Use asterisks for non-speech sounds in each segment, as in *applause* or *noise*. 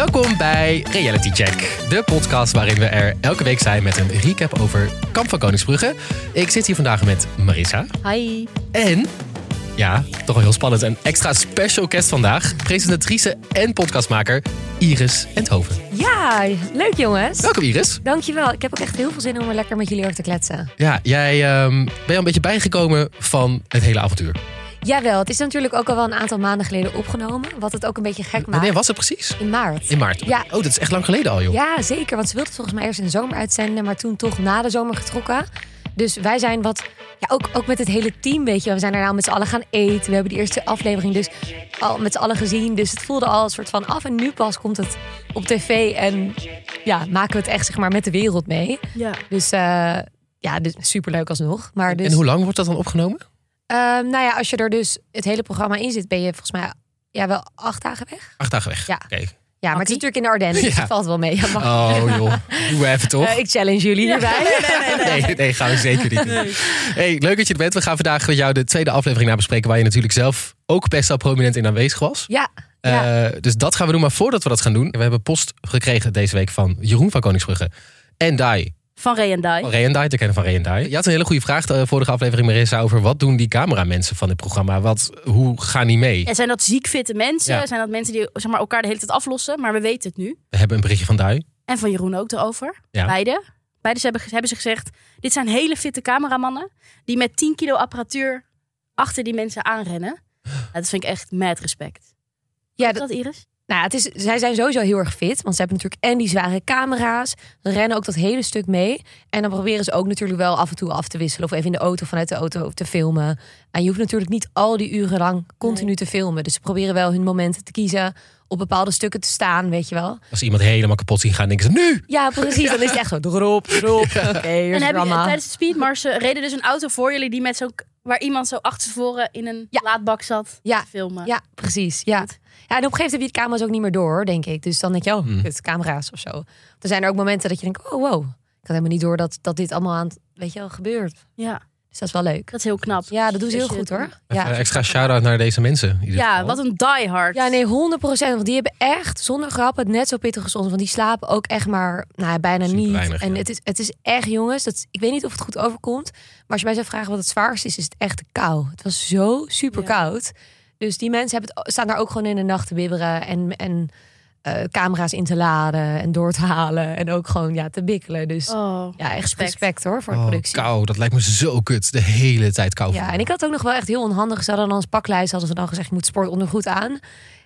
Welkom bij Reality Check, de podcast waarin we er elke week zijn met een recap over Kamp van Koningsbrugge. Ik zit hier vandaag met Marissa Hi. en, ja, toch wel heel spannend, een extra special guest vandaag, presentatrice en podcastmaker Iris Enthoven. Ja, leuk jongens. Welkom Iris. Dankjewel. Ik heb ook echt heel veel zin om er lekker met jullie over te kletsen. Ja, jij ehm, ben je al een beetje bijgekomen van het hele avontuur. Jawel, het is natuurlijk ook al wel een aantal maanden geleden opgenomen. Wat het ook een beetje gek maakt. Wanneer was het precies? In maart. In maart. Ja. Oh, dat is echt lang geleden al, joh. Ja, zeker. Want ze wilden het volgens mij eerst in de zomer uitzenden, maar toen toch na de zomer getrokken. Dus wij zijn wat, ja, ook, ook met het hele team, weet je. We zijn daarna met z'n allen gaan eten. We hebben die eerste aflevering dus al met z'n allen gezien. Dus het voelde al een soort van af. En nu pas komt het op tv en ja, maken we het echt zeg maar met de wereld mee. Ja. Dus uh, ja, dus superleuk alsnog. Maar dus, En hoe lang wordt dat dan opgenomen? Uh, nou ja, als je er dus het hele programma in zit, ben je volgens mij ja, wel acht dagen weg. Acht dagen weg. Ja. Oké. Ja, maar het is natuurlijk in de Ardennen, dus Ja. het valt wel mee. Ja, mag- Oh joh, doe even toch? Ik challenge jullie erbij. Nee, nee, gaan we zeker niet doen. Hey, leuk dat je er bent. We gaan vandaag met jou de tweede aflevering naar bespreken... waar je natuurlijk zelf ook best wel prominent in aanwezig was. Ja, ja. Eh, dus dat gaan we doen. Maar voordat we dat gaan doen... we hebben post gekregen deze week van Jeroen van Koningsbrugge... en Dai Van Ray en Dai. van Ray en Dai, te kennen van Ray en Dai. Je had een hele goede vraag de vorige aflevering, Marissa... over wat doen die cameramensen van dit programma? Wat, hoe gaan die mee? En zijn dat ziekfitte mensen? Ja. Zijn dat mensen die zeg maar, elkaar de hele tijd aflossen? Maar we weten het nu. We hebben een berichtje van Dai. En van Jeroen ook erover. Ja. Beide. Beide hebben, hebben ze gezegd... dit zijn hele fitte cameramannen... die met 10 kilo apparatuur achter die mensen aanrennen. *gasps* Dat vind ik echt mad respect. ja dat Iris? Nou, het is, zij zijn sowieso heel erg fit. Want ze hebben natuurlijk en die zware camera's. Ze rennen ook dat hele stuk mee. En dan proberen ze ook natuurlijk wel af en toe af te wisselen. Of even in de auto vanuit de auto te filmen. En je hoeft natuurlijk niet al die uren lang continu Nee. te filmen. Dus ze proberen wel hun momenten te kiezen. Op bepaalde stukken te staan, weet je wel. Als iemand helemaal kapot zien gaan, denken ze nu! Ja, precies. Dan is het echt zo erop, erop. Oké, hier is En heb je, drama. tijdens de speedmarsen reden dus een auto voor jullie... die met zo'n waar iemand zo achterstevoren in een Ja. laadbak zat Ja. te filmen. Ja, precies. Ja. ja, en op een gegeven moment heb je de camera's ook niet meer door, denk ik. Dus dan denk je, oh, Hmm. kut, camera's of zo. Er zijn er ook momenten dat je denkt, oh wow. Ik had helemaal niet door dat, dat dit allemaal aan het, weet je wel, gebeurt. ja, Dus dat is wel leuk. dat is heel knap. Ja, dat doen ze heel goed hoor. Ja. een extra shout-out naar deze mensen. Ja, geval. wat een diehard. ja, nee, 100% Want die hebben echt, zonder grap, het net zo pittig gezond. Want die slapen ook echt maar, nou ja, bijna Super niet. weinig, en ja. het, is, het is echt, jongens, dat, ik weet niet of het goed overkomt. Maar als je mij zou vragen wat het zwaarste is, is het echt de kou. Het was zo super koud. Dus die mensen hebben het, staan daar ook gewoon in de nacht te bibberen. En, en eh, camera's in te laden en door te halen. En ook gewoon ja, te bikkelen. Dus Oh, ja, echt respect, respect. hoor voor de Oh, productie. kou, dat lijkt me zo kut. De hele tijd kou. Ja, en ik had ook nog wel echt heel onhandig. Ze hadden dan als paklijst hadden ze dan gezegd, je moet sportondergoed aan.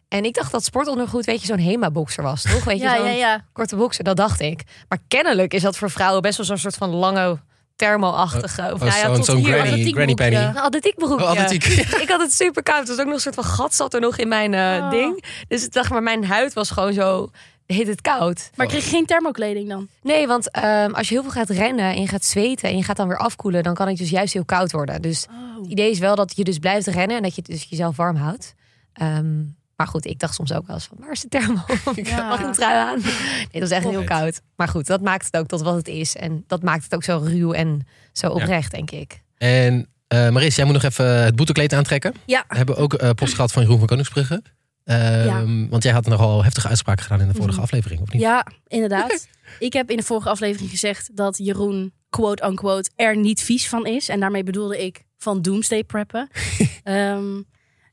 En ik dacht dat sportondergoed, weet je, zo'n Hema-boxer was, toch? Weet je, Ja, zo'n ja, ja. korte boxer, dat dacht ik. Maar kennelijk is dat voor vrouwen best wel zo'n soort van lange thermo-achtige. Of Oh, nou ja, zo'n tot zo'n hier. granny, atletiek granny broekje. penny. Een. Oh, atletiek. *laughs* Ik had het super koud. Het was ook nog een soort van gat zat er nog in mijn eh, Oh. ding. Dus ik dacht, maar mijn huid was gewoon zo heet het koud. Maar ik kreeg geen thermokleding dan. Nee, want ehm, als je heel veel gaat rennen en je gaat zweten en je gaat dan weer afkoelen, dan kan het dus juist heel koud worden. Dus Oh. het idee is wel dat je dus blijft rennen en dat je dus jezelf warm houdt. Ehm, maar goed, ik dacht soms ook wel eens van, waar is de thermo? Ja. *laughs* Mag ik een trui aan? Nee, dat is echt heel koud. Maar goed, dat maakt het ook tot wat het is. En dat maakt het ook zo ruw en zo oprecht, denk ik. En eh Maris, jij moet nog even het boetekleed aantrekken. Ja. We hebben ook eh, post gehad van Jeroen van Koningsbrugge. Ehm, Ja. Want jij had nogal heftige uitspraken gedaan in de vorige aflevering, of niet? Ja, inderdaad. ik heb in de vorige aflevering gezegd dat Jeroen, quote-unquote, er niet vies van is. En daarmee bedoelde ik van doomsday preppen. *laughs* Ehm,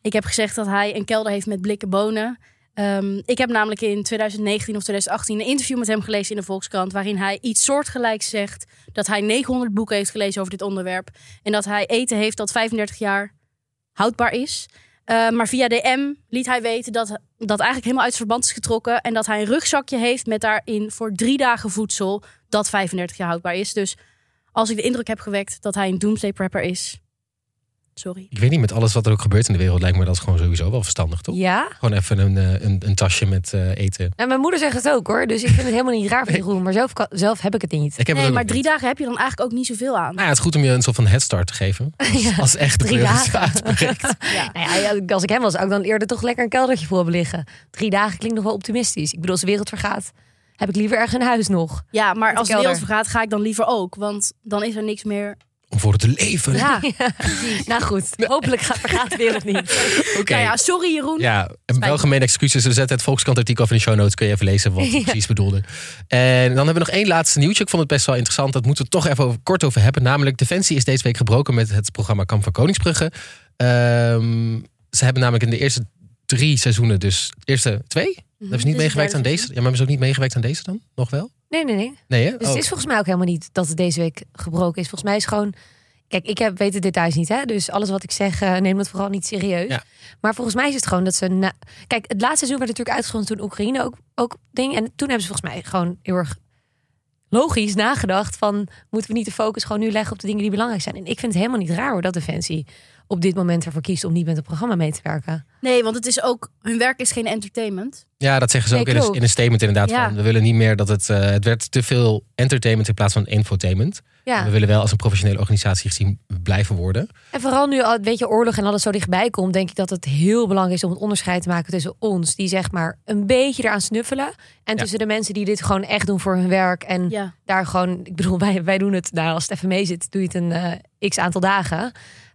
ik heb gezegd dat hij een kelder heeft met blikken bonen. Ehm, ik heb namelijk in 2019 of 2018 een interview met hem gelezen in de Volkskrant... waarin hij iets soortgelijks zegt. Dat hij 900 boeken heeft gelezen over dit onderwerp. En dat hij eten heeft dat 35 jaar houdbaar is. Uh, maar via DM liet hij weten dat dat eigenlijk helemaal uit verband is getrokken. En dat hij een rugzakje heeft met daarin voor drie dagen voedsel dat 35 jaar houdbaar is. Dus als ik de indruk heb gewekt dat hij een doomsday prepper is. Sorry. Ik weet niet, met alles wat er ook gebeurt in de wereld lijkt me dat gewoon sowieso wel verstandig, toch? Ja? Gewoon even een, eh, een, een tasje met eh, eten. En mijn moeder zegt het ook hoor. Dus ik vind het helemaal niet raar van Jeroen. Maar zelf, kan- zelf heb ik het niet. Ik heb het Nee, maar drie niet. dagen heb je dan eigenlijk ook niet zoveel aan. Nou ja, het is goed om je een soort van headstart te geven. *laughs* Ja. Als echt Drie dagen. *laughs* uitbreekt. *laughs* Ja. Nou ja, als ik hem was, zou ik dan eerder toch lekker een keldertje voor hebben liggen. Drie dagen klinkt nog wel optimistisch. Ik bedoel, als de wereld vergaat, heb ik liever ergens een huis nog. Ja, maar de als de wereld vergaat, ga ik dan liever ook. Want dan is er niks meer voor te leven. Ja. *laughs* nou goed, hopelijk gaat, vergaat de wereld niet. *laughs* Oké. Nou ja, sorry Jeroen. Ja, een welgemeende excuses. We zetten het Volkskrant artikel van de show notes. Kun je even lezen wat *laughs* ik precies bedoelde. En dan hebben we nog één laatste nieuwtje. Ik vond het best wel interessant. Dat moeten we toch even over, kort over hebben. Namelijk, Defensie is deze week gebroken met het programma Kamp van Koningsbrugge. Ehm, ze hebben namelijk in de eerste drie seizoenen, dus de eerste twee, hebben ze niet is meegewerkt aan het deze. Ja, maar hebben ze ook niet meegewerkt aan deze dan? Nog wel? Nee, nee, nee. Nee, hè? Dus Oh. het is volgens mij ook helemaal niet dat het deze week gebroken is. Volgens mij is gewoon. Kijk, ik heb, weet de details niet, hè? Dus alles wat ik zeg, eh, neem het vooral niet serieus. Ja. Maar volgens mij is het gewoon dat ze. Na... Kijk, het laatste seizoen werd natuurlijk uitgezonden toen Oekraïne ook, ook ding. En toen hebben ze volgens mij gewoon heel erg logisch nagedacht van moeten we niet de focus gewoon nu leggen op de dingen die belangrijk zijn. En ik vind het helemaal niet raar hoor dat Defensie op dit moment ervoor kiest om niet met het programma mee te werken. Nee, want het is ook, hun werk is geen entertainment. Ja, dat zeggen ze Nee, ook in een, klopt. in een statement inderdaad. Ja. Van, we willen niet meer dat het... eh, het werd te veel entertainment in plaats van infotainment. Ja. We willen wel als een professionele organisatie gezien blijven worden. En vooral nu al een beetje oorlog en alles zo dichtbij komt, denk ik dat het heel belangrijk is om het onderscheid te maken tussen ons, die zeg maar een beetje eraan snuffelen, en tussen de mensen die dit gewoon echt doen voor hun werk en Ja. daar gewoon, ik bedoel, *laughs* wij, wij doen het, nou, als het even mee zit, doe je het een eh, x aantal dagen.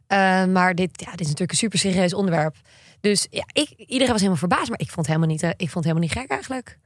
Eh, maar dit, ja, dit is natuurlijk een super serieus onderwerp. Dus ja, ik, iedereen was helemaal verbaasd, maar ik vond het helemaal niet, eh, ik vond het helemaal niet gek eigenlijk. Ik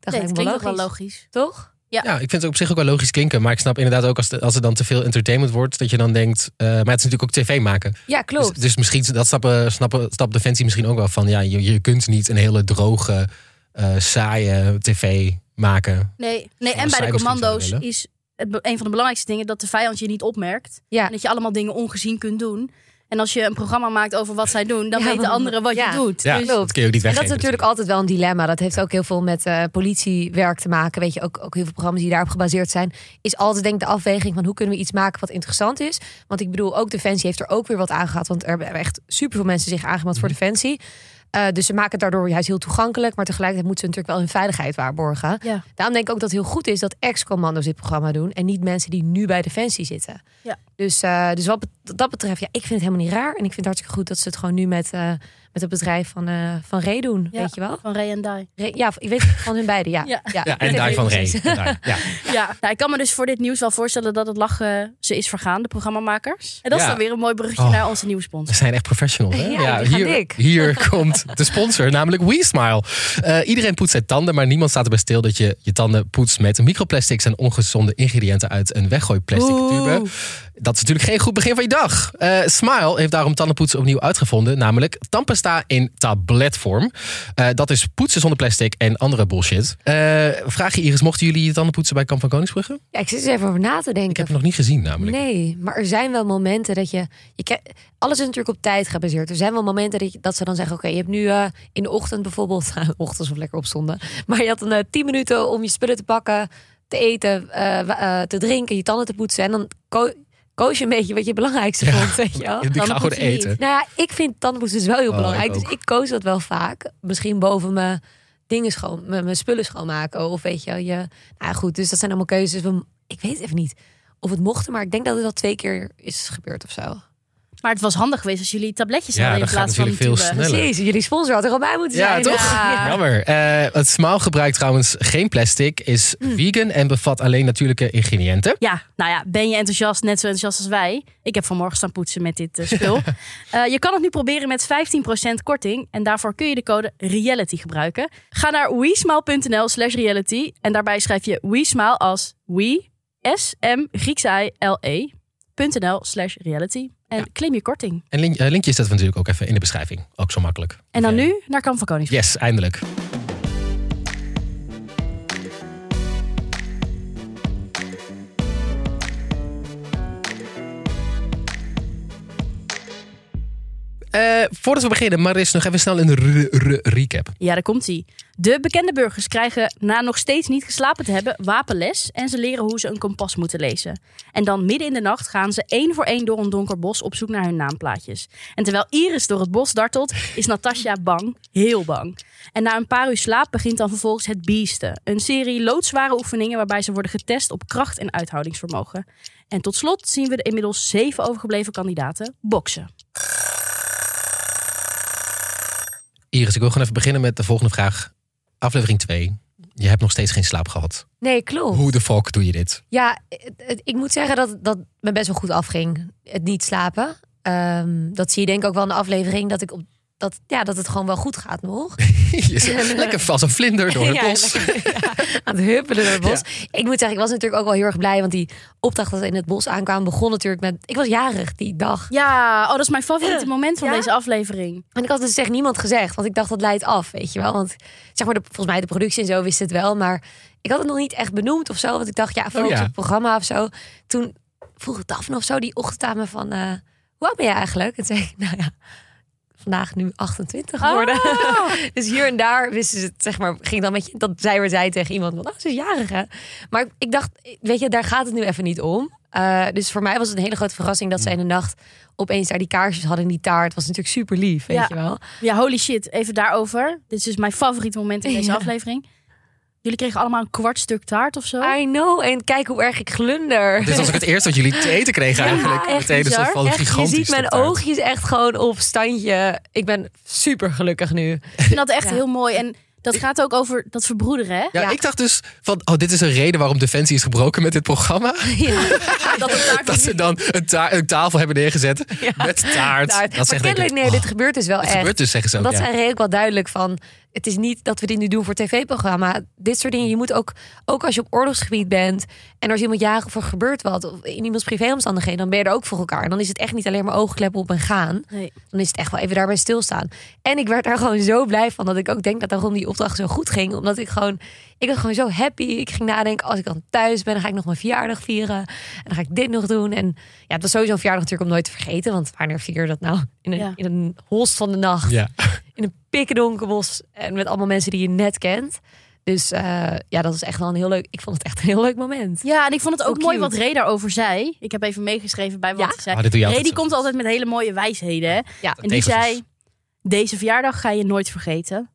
dacht, Nee, het helemaal klinkt ook wel logisch. toch? Ja. Ja, ik vind het op zich ook wel logisch klinken. Maar ik snap inderdaad ook als, de- als er dan te veel entertainment wordt... dat je dan denkt... eh, maar het is natuurlijk ook tv maken. Ja, klopt. Dus, dus misschien, dat snappen, snappen, snapt Defensie misschien ook wel van... ja, je, je kunt niet een hele droge, eh, saaie tv maken. Nee, nee en bij de commando's is het een van de belangrijkste dingen dat de vijand je niet opmerkt. ja. En dat je allemaal dingen ongezien kunt doen. En als je een programma maakt over wat zij doen, dan Ja, weten anderen wat ja. je doet. Ja, Dus, dat kun je ook niet En dat is natuurlijk altijd wel een dilemma. Dat heeft ook heel veel met eh, politiewerk te maken. Weet je, ook, ook heel veel programma's die daarop gebaseerd zijn. Is altijd denk ik de afweging van hoe kunnen we iets maken wat interessant is. Want ik bedoel, ook Defensie heeft er ook weer wat aan gehad. Want er hebben echt super veel mensen zich aangemeld voor Defensie. Eh, dus ze maken het daardoor juist heel toegankelijk. Maar tegelijkertijd moeten ze natuurlijk wel hun veiligheid waarborgen. Ja. Daarom denk ik ook dat het heel goed is dat ex-commando's dit programma doen. En niet mensen die nu bij Defensie zitten. Ja. Dus, eh, dus wat dat betreft, ja, ik vind het helemaal niet raar. En ik vind het hartstikke goed dat ze het gewoon nu met, eh, met het bedrijf van, eh van Ray doen. Ja. Weet je wel? Van Ray en Die. Ray- ja, ik weet van hun beiden, ja. Ja. Ja, en daar van Ray. *laughs* Ja. Ja, nou, ik kan me dus voor dit nieuws wel voorstellen dat het lachen ze is vergaan, de programmamakers. En dat is dan weer een mooi bruggetje Oh. naar onze nieuwe We sponsor. zijn echt professionals, hè? Ja, hier, hier *laughs* komt de sponsor, namelijk WeSmile. Eh iedereen poetst zijn tanden, maar niemand staat erbij stil dat je je tanden poetst met microplastics en ongezonde ingrediënten uit een weggooiplastic tube. Dat is natuurlijk geen goed begin van je dag. Eh, Smile heeft daarom tandenpoetsen opnieuw uitgevonden, namelijk tandpasta in tabletvorm. Eh, dat is poetsen zonder plastic en andere bullshit. Eh, vraag je Iris, mochten jullie je tanden poetsen bij Kamp van Koningsbrugge? Ja, ik zit eens even over na te denken. Ik heb het nog niet gezien namelijk. Nee, maar er zijn wel momenten dat je. je alles is natuurlijk op tijd gebaseerd. Er zijn wel momenten dat, je, dat ze dan zeggen: Oké, je hebt nu in de ochtend bijvoorbeeld. *laughs* ochtends of lekker opstonden. Maar je had dan eh, 10 minuten om je spullen te pakken, te eten, te drinken, je tanden te poetsen. En dan koos je een beetje wat je het belangrijkste Ja. vond. Weet je wel? *laughs* Ik ga gewoon niet. eten. Nou ja, ik vind tandenpoetsen dus wel heel Oh, belangrijk. ik Dus ook. ik koos dat wel vaak. Misschien boven mijn dingen schoon, mijn, mijn spullen schoonmaken. Of weet je, je. Nou goed, dus dat zijn allemaal keuzes. Ik weet even niet of het mochten, maar ik denk dat het al twee keer is gebeurd of zo. Maar het was handig geweest als jullie tabletjes Ja, hadden in plaats van natuurlijk veel tube. sneller. Precies, jullie sponsor had er al bij moeten Ja, zijn. toch? Ja. Jammer. Eh, het Smile gebruikt trouwens geen plastic, is Hmm. vegan en bevat alleen natuurlijke ingrediënten. Ja, nou ja, ben je enthousiast, net zo enthousiast als wij? Ik heb vanmorgen staan poetsen met dit eh, spul. *laughs* Eh, je kan het nu proberen met 15% korting. En daarvoor kun je de code REALITY gebruiken. Ga naar weesmile.nl slash reality. En daarbij schrijf je WeSmile als We, S-M, Grieks I-L-E, .nl slash reality. En claim je korting. En link, eh, linkje we natuurlijk ook even in de beschrijving. Ook zo makkelijk. En dan nu naar Kamp van Koningsbrug. Yes, eindelijk. Eh, voordat we beginnen, Maris, nog even snel een re- re- recap. Ja, daar komt ie. De bekende burgers krijgen na nog steeds niet geslapen te hebben wapenles en ze leren hoe ze een kompas moeten lezen. En dan midden in de nacht gaan ze één voor één door een donker bos op zoek naar hun naamplaatjes. En terwijl Iris door het bos dartelt, is Natasja bang, heel bang. En na een paar uur slaap begint dan vervolgens het Biesten, een serie loodzware oefeningen waarbij ze worden getest op kracht en uithoudingsvermogen. En tot slot zien we de inmiddels zeven overgebleven kandidaten boksen. Iris, ik wil gewoon even beginnen met de volgende vraag. Aflevering 2. je hebt nog steeds geen slaap gehad. Nee, klopt. Hoe de fuck doe je dit? Ja, ik moet zeggen dat dat me best wel goed afging. Het niet slapen. Ehm, dat zie je denk ik ook wel in de aflevering. Dat, ik op, dat, ja, dat het gewoon wel goed gaat nog. *laughs* Je zit lekker vast een vlinder door het *laughs* Ja, bos. lekker, ja, aan het huppelen door het bos. Ik moet zeggen, ik was natuurlijk ook wel heel erg blij. Want die opdracht dat we in het bos aankwamen begon natuurlijk met... Ik was jarig die dag. Ja, oh, dat is mijn favoriete moment van Ja? deze aflevering. En ik had het dus echt niemand gezegd. Want ik dacht, dat leidt af, weet je wel. Want zeg maar, de, volgens mij de productie en zo wist het wel. Maar ik had het nog niet echt benoemd of zo. Want ik dacht, ja, focus Oh het programma of zo. Toen vroeg Daphne of zo die ochtend aan me van... eh, hoe oud ben je eigenlijk? En toen zei ik, nou ja, vandaag nu 28 geworden. *laughs* dus hier en daar wisten ze het, zeg maar, ging dan met je... Dat zij weer zei tegen iemand, van, oh, ze is jarig hè. Maar ik- ik dacht, weet je, daar gaat het nu even niet om. Eh, dus voor mij was het een hele grote verrassing dat zij in de nacht opeens daar die kaarsjes hadden in die taart. was natuurlijk super lief, weet Ja. je wel. Ja, holy shit. Even daarover. Dit is dus mijn favoriete moment in *laughs* deze Ja. aflevering. Jullie kregen allemaal een kwart stuk taart of zo. I know. En kijk hoe erg ik glunder. Dit was ook het eerste wat jullie te eten kregen eigenlijk. echt Meteen een soort bizar. van Echt, je gigantisch ziet mijn taart. oogjes echt gewoon op standje. Ik ben super gelukkig nu. Ik vind dat echt Ja. heel mooi. En dat gaat ook over dat verbroederen, hè? Ja, Ja. ik dacht dus van, oh, dit is een reden waarom Defensie is gebroken met dit programma. *laughs* Ja, *laughs* Dat het taart Dat ze dan een, ta- een tafel hebben neergezet met taart. Dat maar zegt kennelijk, ik, nee, oh, dit gebeurt dus wel het echt. gebeurt dus, zeggen ze ook. dat ja. zijn redelijk wel duidelijk van. Het is niet dat we dit nu doen voor tv-programma. Dit soort dingen. Je moet ook, ook als je op oorlogsgebied bent. en als iemand jagen of er gebeurt wat. of in iemands privéomstandigheden. dan ben je er ook voor elkaar. En dan is het echt niet alleen maar oogkleppen op en gaan. Nee. dan is het echt wel even daarbij stilstaan. En ik werd daar gewoon zo blij van dat ik ook denk dat daarom die opdracht zo goed ging. Omdat ik gewoon, ik was gewoon zo happy. Ik ging nadenken, als ik dan thuis ben, dan ga ik nog mijn verjaardag vieren. En dan ga ik dit nog doen. En ja, het was sowieso een verjaardag natuurlijk om nooit te vergeten. Want wanneer vier je dat nou? In een, Ja. in een holst van de nacht. Ja. *laughs* In een pikkendonker bos. En met allemaal mensen die je net kent. Dus eh, ja, dat is echt wel een heel leuk. Ik vond het echt een heel leuk moment. Ja, en ik vond het ook mooi wat Ray daarover zei. Ik heb even meegeschreven bij wat Ja? hij zei. Ray altijd die zo. komt altijd met hele mooie wijsheden. hè? Ja, En die zei, deze verjaardag ga je nooit vergeten.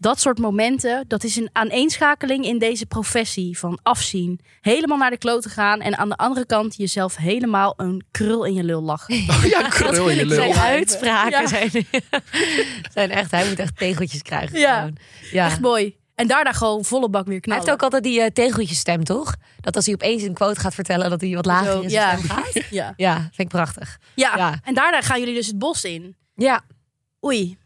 Dat soort momenten, dat is een aaneenschakeling in deze professie van afzien. Helemaal naar de klote gaan en aan de andere kant jezelf helemaal een krul in je lul lachen. *laughs* Oh ja, krul in je lul. Zijn uitspraken Ja. zijn, *laughs* zijn echt. Hij moet echt tegeltjes krijgen. Ja. gewoon. ja. Echt mooi. En daarna gewoon volle bak weer Hij knallen. heeft ook altijd die eh, tegeltjesstem, toch? Dat als hij opeens een quote gaat vertellen, dat hij wat lager Zo, in zijn ja. stem gaat. *laughs* Ja. Ja, vind ik prachtig. Ja. Ja. en daarna gaan jullie dus het bos in. Ja, Oei,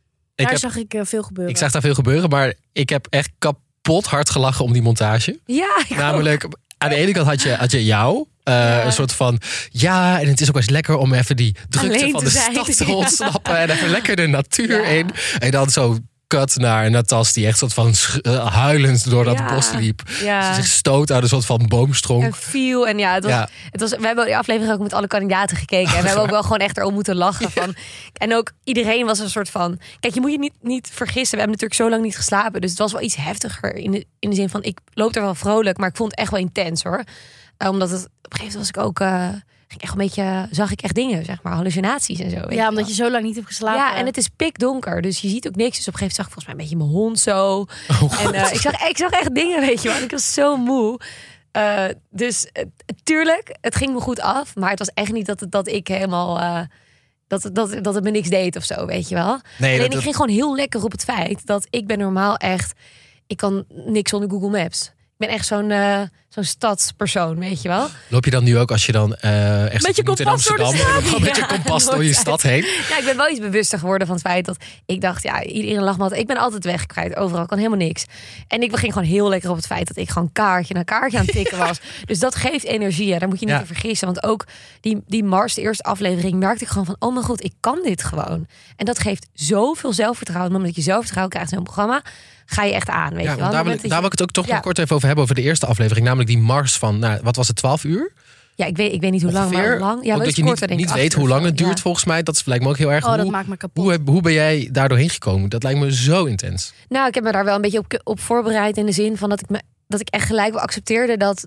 daar heb, zag ik eh, veel gebeuren. ik zag daar veel gebeuren, maar ik heb echt kapot hard gelachen om die montage. ja ook. Namelijk, aan de ene kant had je, had je jou. eh, Ja. Een soort van, ja, en het is ook wel eens lekker om even die drukte Alleen van de zijn. stad te *laughs* ontsnappen. En even lekker de natuur Ja. in. En dan zo cut naar Natas die echt soort van eh, huilend door dat Ja. bos liep. Ja. Ze zich stoot uit een soort van boomstronk. En viel. En ja, het was, Ja. Het was, we hebben die aflevering ook met alle kandidaten gekeken. En we hebben ook wel gewoon echt erom moeten lachen. Van. *laughs* En ook iedereen was een soort van... Kijk, je moet je niet, niet vergissen. We hebben natuurlijk zo lang niet geslapen. Dus het was wel iets heftiger. In de, in de zin van, ik loop er wel vrolijk. Maar ik vond het echt wel intens hoor. Eh, omdat het... Op een gegeven moment was ik ook... eh, ging ik echt een beetje... Zag ik echt dingen, zeg maar. Hallucinaties en zo. weet ja, je omdat je zo lang niet hebt geslapen. Ja, en het is pikdonker, dus je ziet ook niks. Dus op een gegeven moment zag ik volgens mij een beetje mijn hond zo. Oh, en eh, ik, zag, ik zag echt dingen, weet je wel. Ik was zo moe. Eh, dus eh, tuurlijk, het ging me goed af. Maar het was echt niet dat, het, dat ik helemaal... eh, dat, het- dat, dat het me niks deed of zo, weet je wel. Nee, Alleen dat- ik dat- ging gewoon heel lekker op het feit... dat ik ben normaal echt... Ik kan niks zonder Google Maps. Ik ben echt zo'n eh, zo'n stadspersoon, weet je wel. Loop je dan nu ook als je dan eh echt Met je in kompas door de Amsterdam? *laughs* Gewoon met je Ja, kompas door je stad heen. Ja, ik ben wel iets bewuster geworden van het feit dat ik dacht, ja, iedereen lag me altijd. Ik ben altijd weg kwijt, overal, kan helemaal niks. En ik ging gewoon heel lekker op het feit dat ik gewoon kaartje na kaartje aan het tikken *laughs* was. dus dat geeft energie, hè. daar moet je niet Ja. te vergissen. Want ook die, die Mars, de eerste aflevering, merkte ik gewoon van, oh mijn god, ik kan dit gewoon. En dat geeft zoveel zelfvertrouwen. En omdat je zelfvertrouwen krijgt in zo'n programma, ga je echt aan, weet Ja, je wel. daar, wil, daar wil dat ik het ook toch nog kort even over hebben. Over de eerste aflevering. Namelijk die mars van, nou, wat was het, 12 uur? ja, ik weet, ik weet niet hoe lang, Ongeveer. maar lang. Ja, ook dat je niet, weet hoe lang het duurt Ja. volgens mij. Dat lijkt me ook heel erg. Oh, dat hoe, maakt me kapot. hoe, hoe ben jij daar doorheen gekomen? Dat lijkt me zo intens. Nou, ik heb me daar wel een beetje op, op voorbereid in de zin van dat ik me dat ik echt gelijk wel accepteerde dat,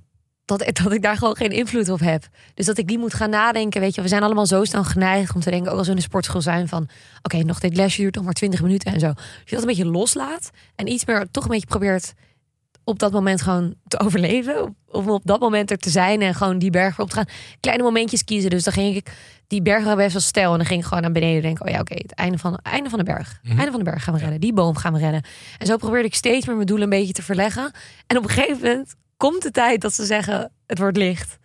dat, dat ik daar gewoon geen invloed op heb. Dus dat ik die moet gaan nadenken. Weet je, we zijn allemaal zo snel geneigd om te denken, ook als we in de sportschool zijn, van oké, nog dit lesje duurt nog maar 20 minuten en zo. Als je dat een beetje loslaat en iets meer toch een beetje probeert op dat moment gewoon te overleven. Of op dat moment er te zijn en gewoon die berg op te gaan. Kleine momentjes kiezen. Dus dan ging ik die waren best wel stijl. En dan ging ik gewoon naar beneden denken, oh ja, oké, het einde van, einde van de berg. Mhm. Einde van de berg gaan we redden. Die boom gaan we redden. En zo probeerde ik steeds meer mijn doel een beetje te verleggen. En op een gegeven moment komt de tijd dat ze zeggen, het wordt licht.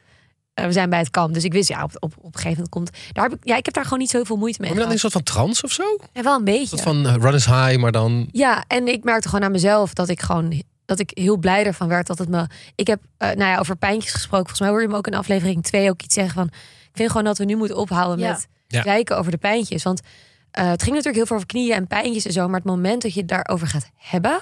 Eh, we zijn bij het kamp. Dus ik wist, ja, op, op, op een gegeven moment komt... Daar heb ik, ja, ik heb daar gewoon niet zoveel moeite mee Kom je dan in een soort van trance of zo? Ja, wel een Een beetje. soort van eh, run is high, maar dan... Ja, en ik merkte gewoon aan mezelf dat ik gewoon dat ik heel blij ervan werd dat het me. Ik heb eh, nou ja, over pijntjes gesproken. Volgens mij hoor je me ook in aflevering 2 ook iets zeggen van. Ik vind gewoon dat we nu moeten ophouden Ja. met Ja. kijken over de pijntjes. Want eh, het ging natuurlijk heel veel over knieën en pijntjes en zo. Maar het moment dat je het daarover gaat hebben,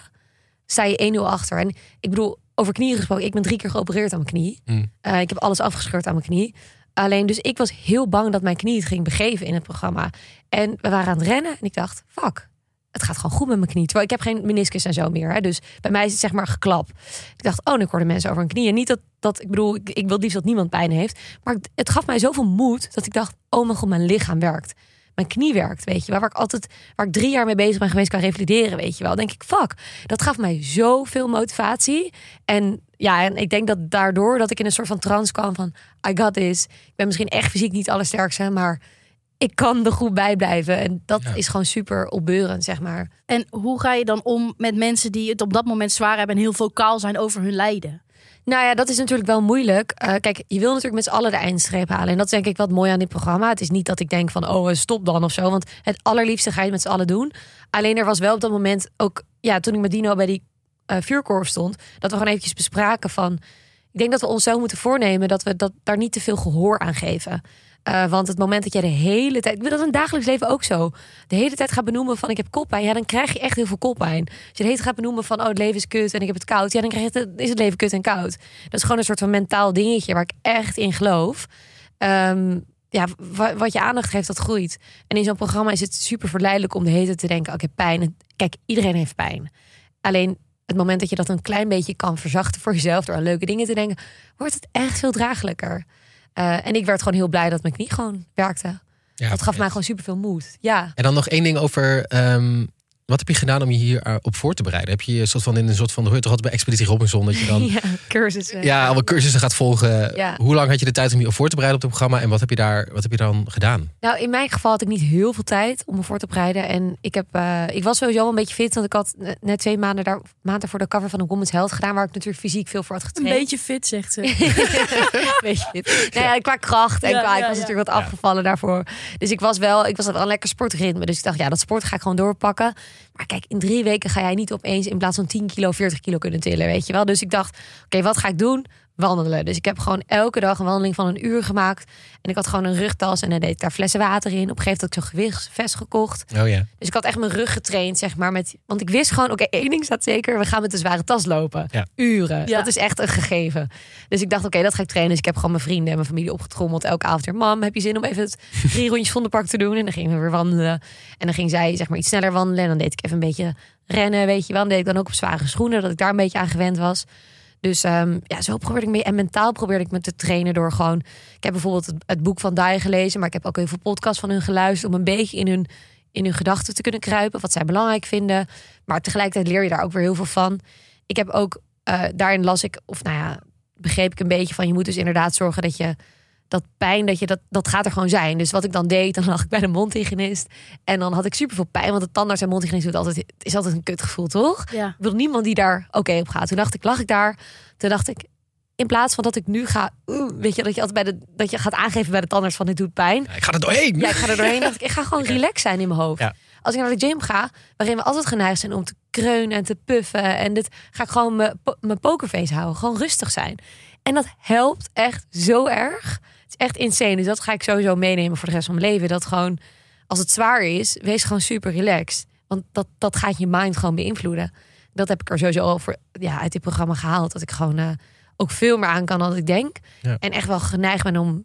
sta je 1-0 achter. En ik bedoel, over knieën gesproken. Ik ben drie keer geopereerd aan mijn knie. Mm. Eh, ik heb alles afgescheurd aan mijn knie. Alleen dus ik was heel bang dat mijn knie het ging begeven in het programma. En we waren aan het rennen en ik dacht, fuck, het gaat gewoon goed met mijn knie. Terwijl ik heb geen meniscus en zo meer. Hè? Dus bij mij is het zeg maar geklap. Ik dacht, oh, nu hoorde mensen over een knie. En niet dat, dat ik bedoel, ik, ik wil liefst dat niemand pijn heeft. Maar het, het gaf mij zoveel moed dat ik dacht, oh mijn god, mijn lichaam werkt. Mijn knie werkt, weet je wel. Waar ik altijd, waar ik drie jaar mee bezig ben geweest qua revalideren, weet je wel. Dan denk ik, fuck, dat gaf mij zoveel motivatie. En ja, en ik denk dat daardoor dat ik in een soort van trance kwam van, I got this. Ik ben misschien echt fysiek niet allersterkste, maar ik kan er goed bij blijven. En dat Ja. is gewoon super opbeurend, zeg maar. En hoe ga je dan om met mensen die het op dat moment zwaar hebben en heel vocaal zijn over hun lijden? Nou ja, dat is natuurlijk wel moeilijk. Eh, kijk, je wil natuurlijk met z'n allen de eindstreep halen. En dat is denk ik wat mooi aan dit programma. Het is niet dat ik denk van, oh, eh, stop dan of zo. Want het allerliefste ga je het met z'n allen doen. Alleen er was wel op dat moment ook, ja, toen ik met Dino bij die eh vuurkorf stond, dat we gewoon eventjes bespraken van, ik denk dat we onszelf moeten voornemen dat we dat, daar niet te veel gehoor aan geven. Eh, want het moment dat jij de hele tijd, ik bedoel, dat in het dagelijks leven ook zo. De hele tijd gaat benoemen van ik heb koppijn, ja, dan krijg je echt heel veel koppijn. Als je de hele tijd gaat benoemen van oh, het leven is kut en ik heb het koud, ja, dan krijg je het, is het leven kut en koud. Dat is gewoon een soort van mentaal dingetje waar ik echt in geloof. Ehm, ja, wa- wat je aandacht geeft, dat groeit. En in zo'n programma is het super verleidelijk om de hele tijd te denken: oké, pijn. En Kijk, iedereen heeft pijn. Alleen het moment dat je dat een klein beetje kan verzachten voor jezelf door aan leuke dingen te denken, wordt het echt veel draaglijker. Eh, en ik werd gewoon heel blij dat mijn knie gewoon werkte. Ja, dat gaf mij gewoon super veel moed. Ja. En dan nog één ding over. ehm, wat heb je gedaan om je hier eh, op voor te bereiden? Heb je je soort van in een soort van. Hoor je toch altijd bij Expeditie Robinson dat je dan. *laughs* ja, cursussen. Ja, allemaal cursussen gaat volgen. Ja. Hoe lang had je de tijd om je op voor te bereiden op het programma? En wat heb je daar wat heb je dan gedaan? Nou, in mijn geval had ik niet heel veel tijd om me voor te bereiden. En ik, heb, eh, ik was sowieso wel een beetje fit. Want ik had ne- net twee maanden, daar, maanden voor de cover van de Women's Health gedaan. Waar ik natuurlijk fysiek veel voor had Een getraind. beetje fit, zegt ze. Weet je dit? Nou ja, qua kracht en Ja, qua, ik was ja. natuurlijk wat afgevallen daarvoor. Dus ik was wel, ik was wel een lekker sportritme. Dus ik dacht, ja, dat sport ga ik gewoon doorpakken. Maar kijk, in drie weken ga jij niet opeens in plaats van 10 kilo 40 kilo kunnen tillen, weet je wel. Dus ik dacht, oké, wat ga ik doen? Wandelen. Dus ik heb gewoon elke dag een wandeling van een uur gemaakt. En ik had gewoon een rugtas en dan deed ik daar flessen water in. Op een gegeven moment had ik zo'n gewichtsvest gekocht. Oh ja. Dus ik had echt mijn rug getraind, zeg maar. Met, want ik wist gewoon, oké, één ding staat zeker. We gaan met een zware tas lopen. Ja. Uren. Ja. Dat is echt een gegeven. Dus ik dacht, oké, dat ga ik trainen. Dus ik heb gewoon mijn vrienden en mijn familie opgetrommeld. Elke avond weer, mam, heb je zin om even het *laughs* drie rondjes van de park te doen? En dan gingen we weer wandelen. En dan ging zij, zeg maar, iets sneller wandelen. En dan deed ik even een beetje rennen, weet je wel. Dan deed ik dan ook op zware schoenen, dat ik daar een beetje aan gewend was. Dus ehm, ja, zo probeerde ik mee. En mentaal probeerde ik me te trainen door gewoon... Ik heb bijvoorbeeld het, boek van Dai gelezen. Maar ik heb ook heel veel podcasts van hun geluisterd... om een beetje in hun, in hun gedachten te kunnen kruipen. Wat zij belangrijk vinden. Maar tegelijkertijd leer je daar ook weer heel veel van. Ik heb ook... eh, daarin las ik... Of nou ja, begreep ik een beetje van... Je moet dus inderdaad zorgen dat je... Dat pijn, dat, je dat, dat gaat er gewoon zijn. Dus wat ik dan deed, dan lag ik bij de mondhygiënist. En dan had ik super veel pijn. Want de tandarts en mondhygiënist doet altijd, is altijd een kutgevoel, toch? Ja. Ik wil niemand die daar oké op gaat. Toen dacht ik, lag ik daar. Toen dacht ik, in plaats van dat ik nu ga, weet je, dat je altijd bij de, dat je gaat aangeven bij de tandarts van dit doet pijn. Ja, ik ga er doorheen. Ja, ik ga er doorheen. *laughs* dacht ik, ik ga gewoon relaxed zijn in mijn hoofd. Ja. Als ik naar de gym ga, waarin we altijd geneigd zijn om te kreunen en te puffen. En dit ga ik gewoon mijn pokerface houden. Gewoon rustig zijn. En dat helpt echt zo erg. Is echt insane. Dus dat ga ik sowieso meenemen voor de rest van mijn leven. Dat gewoon, als het zwaar is, wees gewoon super relaxed. Want dat, dat gaat je mind gewoon beïnvloeden. Dat heb ik er sowieso al voor, ja, uit dit programma gehaald. Dat ik gewoon eh, ook veel meer aan kan dan ik denk. Ja. En echt wel geneigd ben om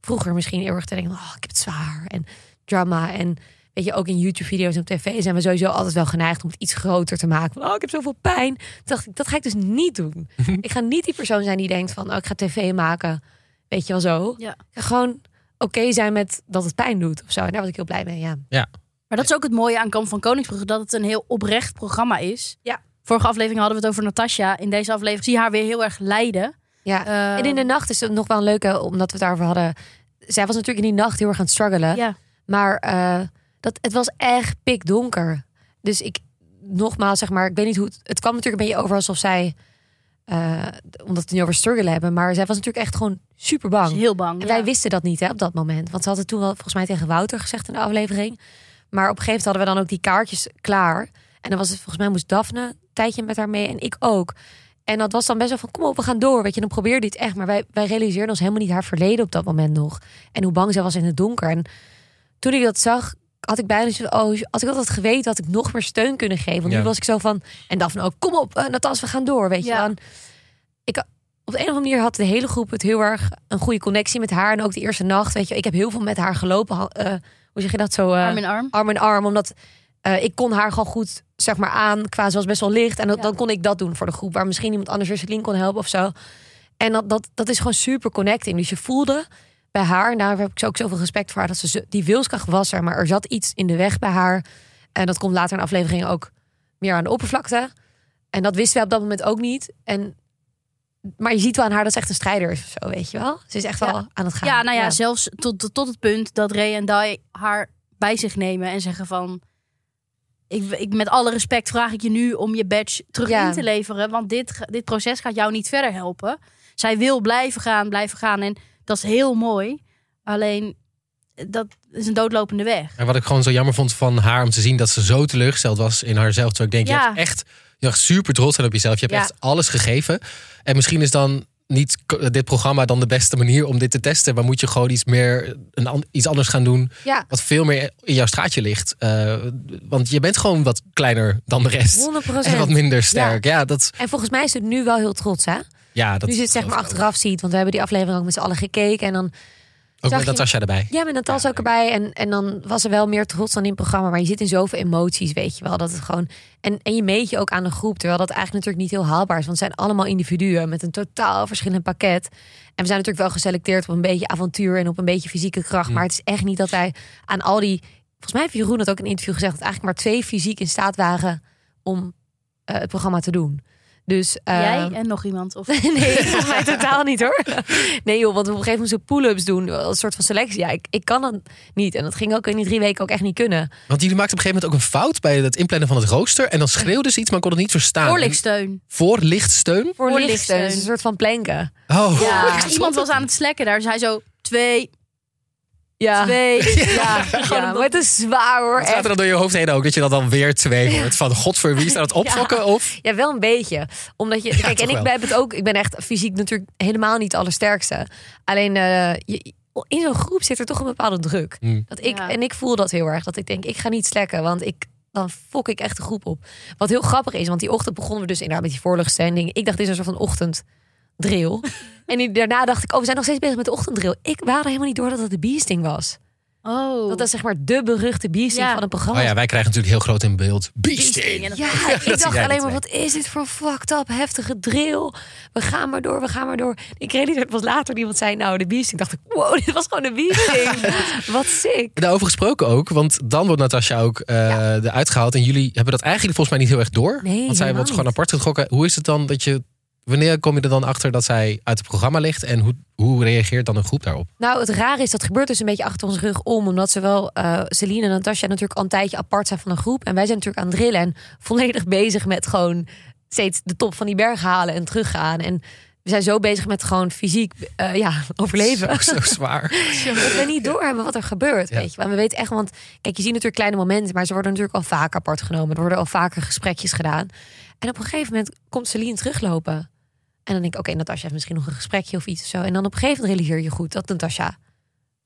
vroeger misschien heel erg te denken... Oh, ik heb het zwaar en drama. En weet je, ook in YouTube-video's en op tv zijn we sowieso altijd wel geneigd om het iets groter te maken. Van, oh, ik heb zoveel pijn. Toen dacht ik, dat ga ik dus niet doen. *laughs* ik ga niet die persoon zijn die denkt van, oh, ik ga tv maken. Weet je wel zo. Ja. Gewoon oké zijn met dat het pijn doet of zo. En daar was ik heel blij mee, ja. Maar dat is ook het mooie aan Kamp van Koningsbrugge, dat het een heel oprecht programma is. Ja. Vorige aflevering hadden we het over Natasja. In deze aflevering zie je haar weer heel erg lijden. ja. Eh, En in de nacht is het nog wel een leuke, omdat we het daarover hadden. zij was natuurlijk in die nacht heel erg aan het struggelen. Ja. Maar eh, dat, het was echt pikdonker. Dus ik, nogmaals, zeg maar, ik weet niet hoe het... Het kwam natuurlijk een beetje over alsof zij... eh, omdat we het nu over struggelen hebben. Maar zij was natuurlijk echt gewoon super bang. heel bang. En ja. wij wisten dat niet hè, op dat moment. Want ze hadden toen wel volgens mij tegen Wouter gezegd in de aflevering. Maar op een gegeven moment hadden we dan ook die kaartjes klaar. En dan was het volgens mij moest Daphne een tijdje met haar mee en ik ook. En dat was dan best wel van kom op, we gaan door. Weet je, dan probeer dit echt. Maar wij, wij realiseerden ons helemaal niet haar verleden op dat moment nog. En hoe bang zij was in het donker. En toen ik dat zag, had ik bijna zo oh, als ik dat had geweten, had ik nog meer steun kunnen geven. Want Ja. nu was ik zo van, en Daphne ook, kom op, uh, Natas, we gaan door. Weet je, Ja. dan, ik, op de een of andere manier had de hele groep het heel erg een goede connectie met haar. En ook de eerste nacht, weet je, ik heb heel veel met haar gelopen. eh, hoe zeg je dat zo? eh, Arm in arm. arm in arm, omdat eh, ik kon haar gewoon goed zeg maar aan, qua ze was best wel licht en dat, Ja. dan kon ik dat doen voor de groep, waar misschien iemand anders weer Celine kon helpen of zo. En dat, dat, dat is gewoon super connecting. Dus je voelde bij haar, en daar heb ik ook zoveel respect voor haar, dat ze die wilskracht was er, maar er zat iets in de weg bij haar. En dat komt later in de aflevering ook meer aan de oppervlakte. En dat wisten wij op dat moment ook niet. En, maar je ziet wel aan haar dat ze echt een strijder is of zo, weet je wel. Ze is echt Ja. wel aan het gaan. Ja, nou ja, zelfs tot, tot, het punt dat Ray en Dai haar bij zich nemen en zeggen van... Ik, ik, met alle respect vraag ik je nu om je badge terug Ja. in te leveren. Want dit, dit proces gaat jou niet verder helpen. Zij wil blijven gaan, blijven gaan. En dat is heel mooi. Alleen, dat is een doodlopende weg. En wat ik gewoon zo jammer vond van haar om te zien dat ze zo teleurgesteld was in haarzelf. Terwijl ik denk, je Ja. hebt echt, je super trots zijn op jezelf. Je hebt Ja. echt alles gegeven. En misschien is dan niet dit programma dan de beste manier om dit te testen. Maar moet je gewoon iets meer, een, iets anders gaan doen. Ja, Wat veel meer in jouw straatje ligt. Eh, want je bent gewoon wat kleiner dan de rest. 100 En wat minder sterk. Ja, dat, En volgens mij is het nu wel heel trots, hè? Ja, dat nu zit zeg maar achteraf ziet, want we hebben die aflevering ook met z'n allen gekeken. En dan, Ook met Natasja erbij. ja, met Natas ook erbij. En, en dan was er wel meer trots dan in het programma. Maar je zit in zoveel emoties, weet je wel. Dat het gewoon, en, en je meet je ook aan de groep. Terwijl dat eigenlijk natuurlijk niet heel haalbaar is. Want het zijn allemaal individuen met een totaal verschillend pakket. En we zijn natuurlijk wel geselecteerd op een beetje avontuur en op een beetje fysieke kracht. Mm. Maar het is echt niet dat wij aan al die... Volgens mij heeft Jeroen het ook in een interview gezegd... dat eigenlijk maar twee fysiek in staat waren om eh, het programma te doen. Dus, eh, Jij en nog iemand? Of... *laughs* Nee, volgens mij totaal niet hoor. Nee joh, want op een gegeven moment moesten we pull-ups doen. Een soort van selectie. Ja, ik, ik kan dat niet. En dat ging ook in die drie weken ook echt niet kunnen. Want jullie maakten op een gegeven moment ook een fout bij het inplannen van het rooster. En dan schreeuwden ze iets, maar ik kon het niet verstaan. Voorlichtsteun. Voorlichtsteun? Voor Voor lichten. lichtsteun. Dus een soort van planken. Oh, Ja, *laughs* iemand was aan het slekken daar. Dus hij zo, twee, Ja. twee. *laughs* Ja, ja, maar het is zwaar hoor. Wat gaat er dan door je hoofd heen ook? Dat je dat dan weer twee hoort. Van god voor wie staat het *laughs* opfokken? Of Ja, wel een beetje. Omdat je. Kijk, en ik heb het ook. Ik ben echt fysiek natuurlijk helemaal niet de allersterkste. Alleen eh, je, in zo'n groep zit er toch een bepaalde druk. Hmm. Dat ik, Ja. En ik voel dat heel erg. Dat ik denk, ik ga niet slekken. Want ik, dan fok ik echt de groep op. Wat heel grappig is, want die ochtend begonnen we dus inderdaad met die voorluchtstelling. Ik dacht, dit is een soort van ochtenddrill. *laughs* en die- daarna dacht ik, oh, we zijn nog steeds bezig met de ochtenddrill. Ik we hadden helemaal niet door dat het de beasting was. Oh. Dat is zeg maar de beruchte beasting Ja. van het programma. Oh ja, wij krijgen natuurlijk heel groot in beeld. Dat- *laughs* Ja, ik dacht alleen maar, wat is dit voor fucked up, heftige drill? We gaan maar door, we gaan maar door. Ik realiseerde pas later dat iemand zei, nou, de beasting. dacht ik, wow, *laughs* dit was gewoon de beasting. wat sick. Daarover gesproken ook, want dan wordt Natasja ook eh eruit gehaald. En jullie hebben dat eigenlijk volgens mij niet heel erg door. Nee, want zij wordt gewoon apart getrokken. Hoe is het dan dat je... Wanneer kom je er dan achter dat zij uit het programma ligt? En hoe, hoe reageert dan een groep daarop? Nou, het rare is, dat gebeurt dus een beetje achter onze rug om. Omdat zowel eh Celine en Natasja natuurlijk al een tijdje apart zijn van een groep. En wij zijn natuurlijk aan het drillen en volledig *laughs* bezig met gewoon steeds de top van die berg halen en teruggaan. En we zijn zo bezig met gewoon fysiek eh, ja, *laughs* overleven. Zo, zo zwaar. *laughs* Dat we niet doorhebben wat er gebeurt. Ja. Weet je. Maar we weten echt, want kijk, je ziet natuurlijk kleine momenten, maar ze worden natuurlijk al vaak apart genomen. Er worden al vaker gesprekjes gedaan. En op een gegeven moment komt Celine teruglopen. En dan denk ik, oké, Natasja heeft misschien nog een gesprekje of iets of zo. En dan op een gegeven moment realiseer je goed dat Natasja.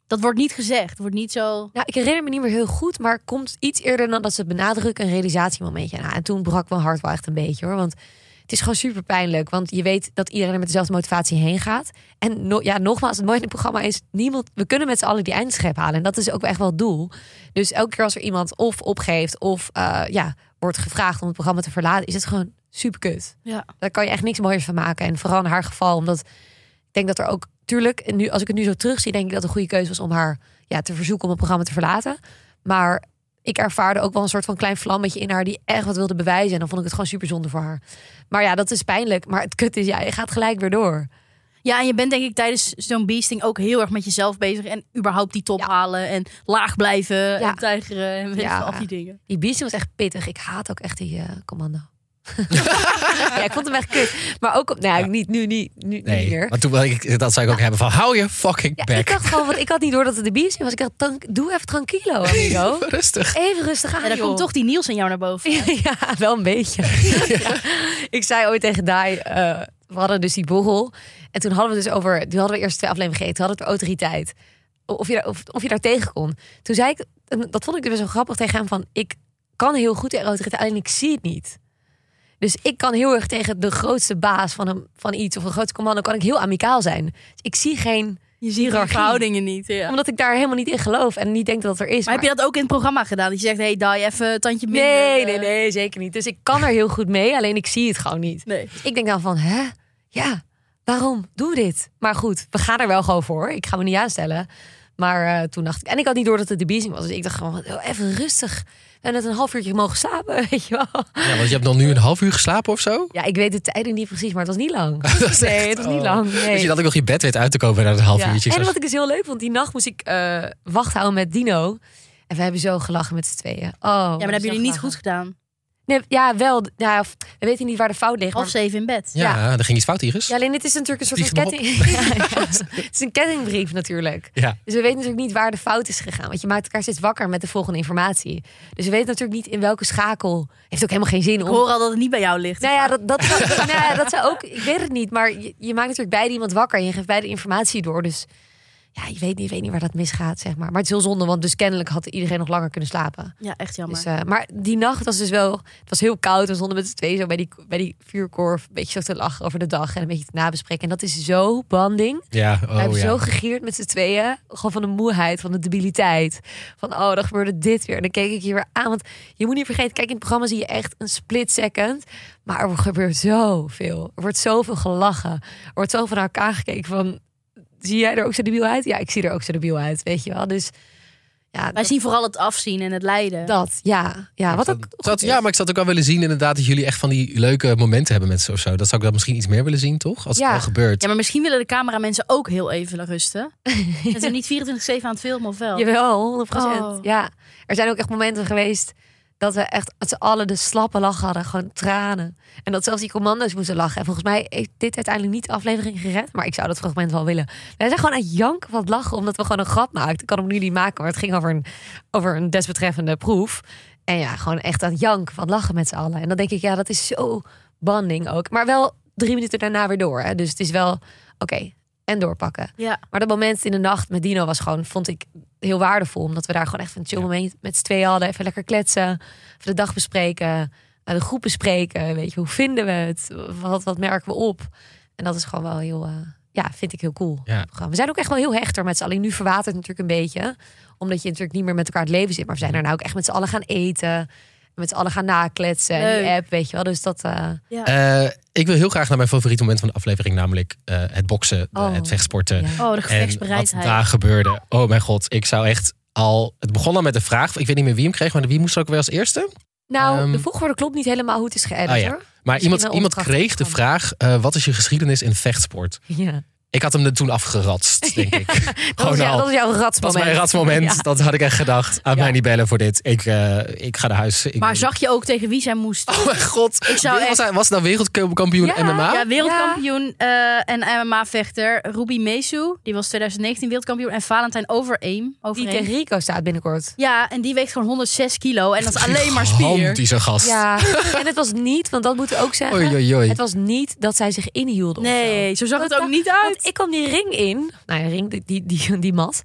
Dat wordt niet gezegd. wordt niet zo... Nou, ik herinner me niet meer heel goed, maar komt iets eerder dan dat ze benadrukken, een realisatiemomentje. Nou, en toen brak mijn hart wel echt een beetje hoor. Want het is gewoon super pijnlijk. Want je weet dat iedereen er met dezelfde motivatie heen gaat. En no- ja, nogmaals, het mooie in het programma is niemand. We kunnen met z'n allen die eindstreep halen. En dat is ook echt wel het doel. Dus elke keer als er iemand of opgeeft of eh, ja, wordt gevraagd om het programma te verlaten, is het gewoon super kut. Ja. Daar kan je echt niks mooiers van maken. En vooral in haar geval, omdat ik denk dat er ook, tuurlijk, en nu als ik het nu zo terugzie, denk ik dat het een goede keuze was om haar ja, te verzoeken om het programma te verlaten. Maar ik ervaarde ook wel een soort van klein vlammetje in haar die echt wat wilde bewijzen. En dan vond ik het gewoon super zonde voor haar. Maar ja, dat is pijnlijk. Maar het kut is, ja, je gaat gelijk weer door. Ja, en je bent denk ik tijdens zo'n beasting ook heel erg met jezelf bezig. En überhaupt die top Ja. halen en laag blijven Ja. en tijgeren en weet je Ja. al die dingen. Die beasting was echt pittig. Ik haat ook echt die eh, commando. *laughs* ja, ik vond hem echt kut. Maar ook, op- nou ja, Ja. niet nu, niet, nu niet Nee, meer. maar toen wil ik, dat zou ik ook hebben van hou je fucking Ja, back. ik dacht gewoon, want ik had niet door dat het de beasting was. Ik dacht, dan, doe even tranquilo, amigo. *laughs* Rustig. Even rustig aan, En dan joh. komt toch die Niels in jou naar boven. *laughs* Ja, wel een beetje. Ja. Ik zei ooit tegen Dai, eh, we hadden dus die borrel. En toen hadden we dus over, toen hadden we eerst twee afleveringen gegeten. Toen hadden we het over autoriteit. Of je, daar- of, of je daar tegen kon. Toen zei ik, en dat vond ik dus zo grappig tegen hem van, ik kan heel goed tegen autoriteit, alleen ik zie het niet. Dus ik kan heel erg tegen de grootste baas van, een, van iets of een grootste commando, kan ik heel amicaal zijn. Dus ik zie geen, Je ziet die Hiërarchie. verhoudingen niet. Ja. omdat ik daar helemaal niet in geloof en niet denk dat er is. Maar heb je dat ook in het programma gedaan? Dat je zegt, hey, Dai, even tandje minder. Nee, eh, nee, nee, zeker niet. Dus ik kan er heel goed mee, alleen ik zie het gewoon niet. nee. Ik denk dan van, hè? Ja, waarom doen we dit? Maar goed, we gaan er wel gewoon voor. Ik ga me niet aanstellen. Maar eh, toen dacht ik... En ik had niet door dat het de beasting was. Dus ik dacht gewoon, oh, even rustig. En net een half uurtje mogen slapen, *laughs* weet je wel. Ja, want je hebt nog nu een half uur geslapen of zo? Ja, ik weet de tijden niet precies, maar het was niet lang. *laughs* Nee, echt- het was niet lang. Dus Nee. je dat ik nog je bed weet uit te komen na een half Ja. uurtje. En wat ik dus heel leuk vond, die nacht moest ik eh, wacht houden met Dino. En we hebben zo gelachen met z'n tweeën. Oh, Ja, maar dat hebben jullie niet goed gedaan. Nee, ja, wel. Ja, of- we weten niet waar de fout ligt. Half maar- zeven in bed. Ja, er ging iets fout, Iris. Ja, alleen het is natuurlijk een soort van ketting. *laughs* Ja, ja. Het is een kettingbrief natuurlijk. Ja. Dus we weten natuurlijk niet waar de fout is gegaan. Want je maakt elkaar steeds wakker met de volgende informatie. Dus we weten natuurlijk niet in welke schakel. Heeft ook helemaal geen zin Ik om. hoor al dat het niet bij jou ligt. Nou ja, dat, dat, dat, *laughs* nou ja, dat zou ook. Ik weet het niet. Maar je, je maakt natuurlijk beide iemand wakker. En je geeft beide informatie door. Dus ja, je weet niet, je weet niet waar dat misgaat, zeg maar. Maar het is heel zonde, want dus kennelijk had iedereen nog langer kunnen slapen. Ja, echt jammer. Dus, eh, maar die nacht was dus wel... Het was heel koud. We stonden met z'n tweeën zo bij die, bij die vuurkorf... een beetje zo te lachen over de dag en een beetje te nabespreken. En dat is zo banding. Ja, We oh hebben ja. zo gegierd met z'n tweeën. Gewoon van de moeheid, van de debiliteit. Van, oh, dan gebeurde dit weer. En dan keek ik je weer aan. Want je moet niet vergeten, kijk, in het programma zie je echt een split second. Maar er gebeurt zoveel. Er wordt zoveel gelachen. Er wordt zoveel naar elkaar gekeken van... Zie jij er ook zo debiel uit? Ja, ik zie er ook zo debiel uit, weet je wel. Dus ja, Wij dat, zien vooral het afzien en het lijden. dat ja. Ja, wat ook zat- goed ja, maar ik zat ook wel willen zien inderdaad dat jullie echt van die leuke momenten hebben met ze of zo. Dat zou ik dan misschien iets meer willen zien, toch? Als Ja. het al gebeurt. Ja, maar misschien willen de cameramensen ook heel even rusten. Het is niet 24-7 aan het filmen, of wel? Jawel, 100%. Oh. Ja, er zijn ook echt momenten geweest dat we echt met z'n allen de slappe lach hadden. Gewoon tranen. En dat zelfs die commando's moesten lachen. En volgens mij heeft dit uiteindelijk niet de aflevering gered. Maar ik zou dat fragment wel willen. Wij zijn gewoon aan het janken van het lachen. Omdat we gewoon een grap maakten. Ik kan hem nu niet maken. Maar het ging over een, over een desbetreffende proef. En ja, gewoon echt aan het janken van het lachen met z'n allen. En dan denk ik, ja, dat is zo banding ook. Maar wel drie minuten daarna weer door. Hè? Dus het is wel, oké, en doorpakken. Ja. Maar dat moment in de nacht met Dino was gewoon, vond ik heel waardevol. Omdat we daar gewoon echt een chill moment met z'n tweeën hadden. Even lekker kletsen. Even de dag bespreken. eh, De groep bespreken. Weet je, hoe vinden we het? Wat, wat merken we op? En dat is gewoon wel heel, eh, ja, vind ik heel cool. Ja. We zijn ook echt wel heel hechter met z'n allen. Nu verwatert het natuurlijk een beetje. Omdat je natuurlijk niet meer met elkaar het leven zit. Maar we zijn er nou ook echt met z'n allen gaan eten. Met z'n allen gaan nakletsen. En die app, weet je wel. Dus dat... eh, Ja. Eh, ik wil heel graag naar mijn favoriete moment van de aflevering, namelijk eh, het boksen, de- Oh, het vechtsporten. ja. Oh, de En wat gevechtsbereidheid. daar gebeurde. Oh mijn god, ik zou echt al. Het begon al met de vraag. Ik weet niet meer wie hem kreeg, maar wie moest er ook weer als eerste? Nou, Ehm, de volgorde klopt niet helemaal hoe het is geëdit Ah, ja. hoor. Maar Misschien iemand, iemand kreeg de vraag: eh, wat is je geschiedenis in vechtsport? Ja. Ik had hem er toen afgeratst, *laughs* denk ik. Dat, Gewoon was, jou- al. dat was jouw Dat was ratsmoment. mijn ratsmoment. Ja. Dat had ik echt gedacht. Aan Ja. mij niet bellen voor dit. Ik, eh, ik ga naar huis. Ik, Maar zag je ook tegen wie zij moest? Oh mijn god. Ik zou was, echt- hij, was het nou wereldkampioen Ja, MMA? Ja, wereldkampioen eh, en MMA-vechter Ruby Mesu. Die was 2019 wereldkampioen. En Valentijn Overaim. Die Overeem. tegen Rico staat binnenkort. Ja, en die weegt gewoon 106 kilo. En dat is alleen maar spier. Gigantische gast. Ja, *laughs* en het was niet, want dat moeten we ook zeggen. Oei, oei, oei. Het was niet dat zij zich inhielden. of Nee, zo zag het ook niet Want uit. Ik kwam die ring in. Nou ja, ring, die, die, die, die mat.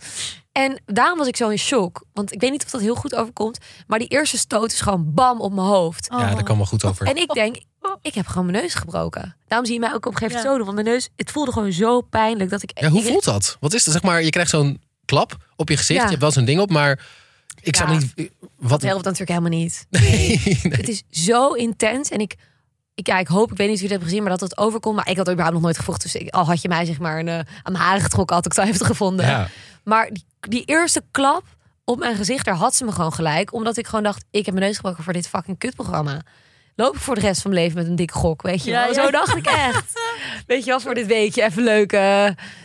En daarom was ik zo in shock. Want ik weet niet of dat heel goed overkomt. Maar die eerste stoot is gewoon bam op mijn hoofd. Ja, daar kwam wel goed over. En ik denk, ik heb gewoon mijn neus gebroken. Daarom zie je mij ook op een gegeven moment Ja. zo doen. Want mijn neus, het voelde gewoon zo pijnlijk dat ik... Ja, hoe ik- voelt dat? Wat is het? Zeg maar, je krijgt zo'n klap op je gezicht. Ja. Je hebt wel zo'n ding op, maar ik zou niet... Wat? Dat helpt natuurlijk helemaal niet. *laughs* Nee, nee. Het is zo intens. En ik, ik, ja, ik hoop, ik weet niet of jullie het hebben gezien, maar dat het overkomt. Maar ik had überhaupt nog nooit gevochten. Dus ik- al had je mij zeg maar een, eh, aan mijn haren getrokken, had ik het al even gevonden. Ja. Maar die, die eerste klap op mijn gezicht, daar had ze me gewoon gelijk. Omdat ik gewoon dacht, ik heb mijn neus gebroken voor dit fucking kutprogramma. loop ik voor de rest van mijn leven met een dikke gok, weet je Ja, wel. ja. Zo dacht ik echt. *laughs* weet je wel, voor dit weekje even leuk. eh.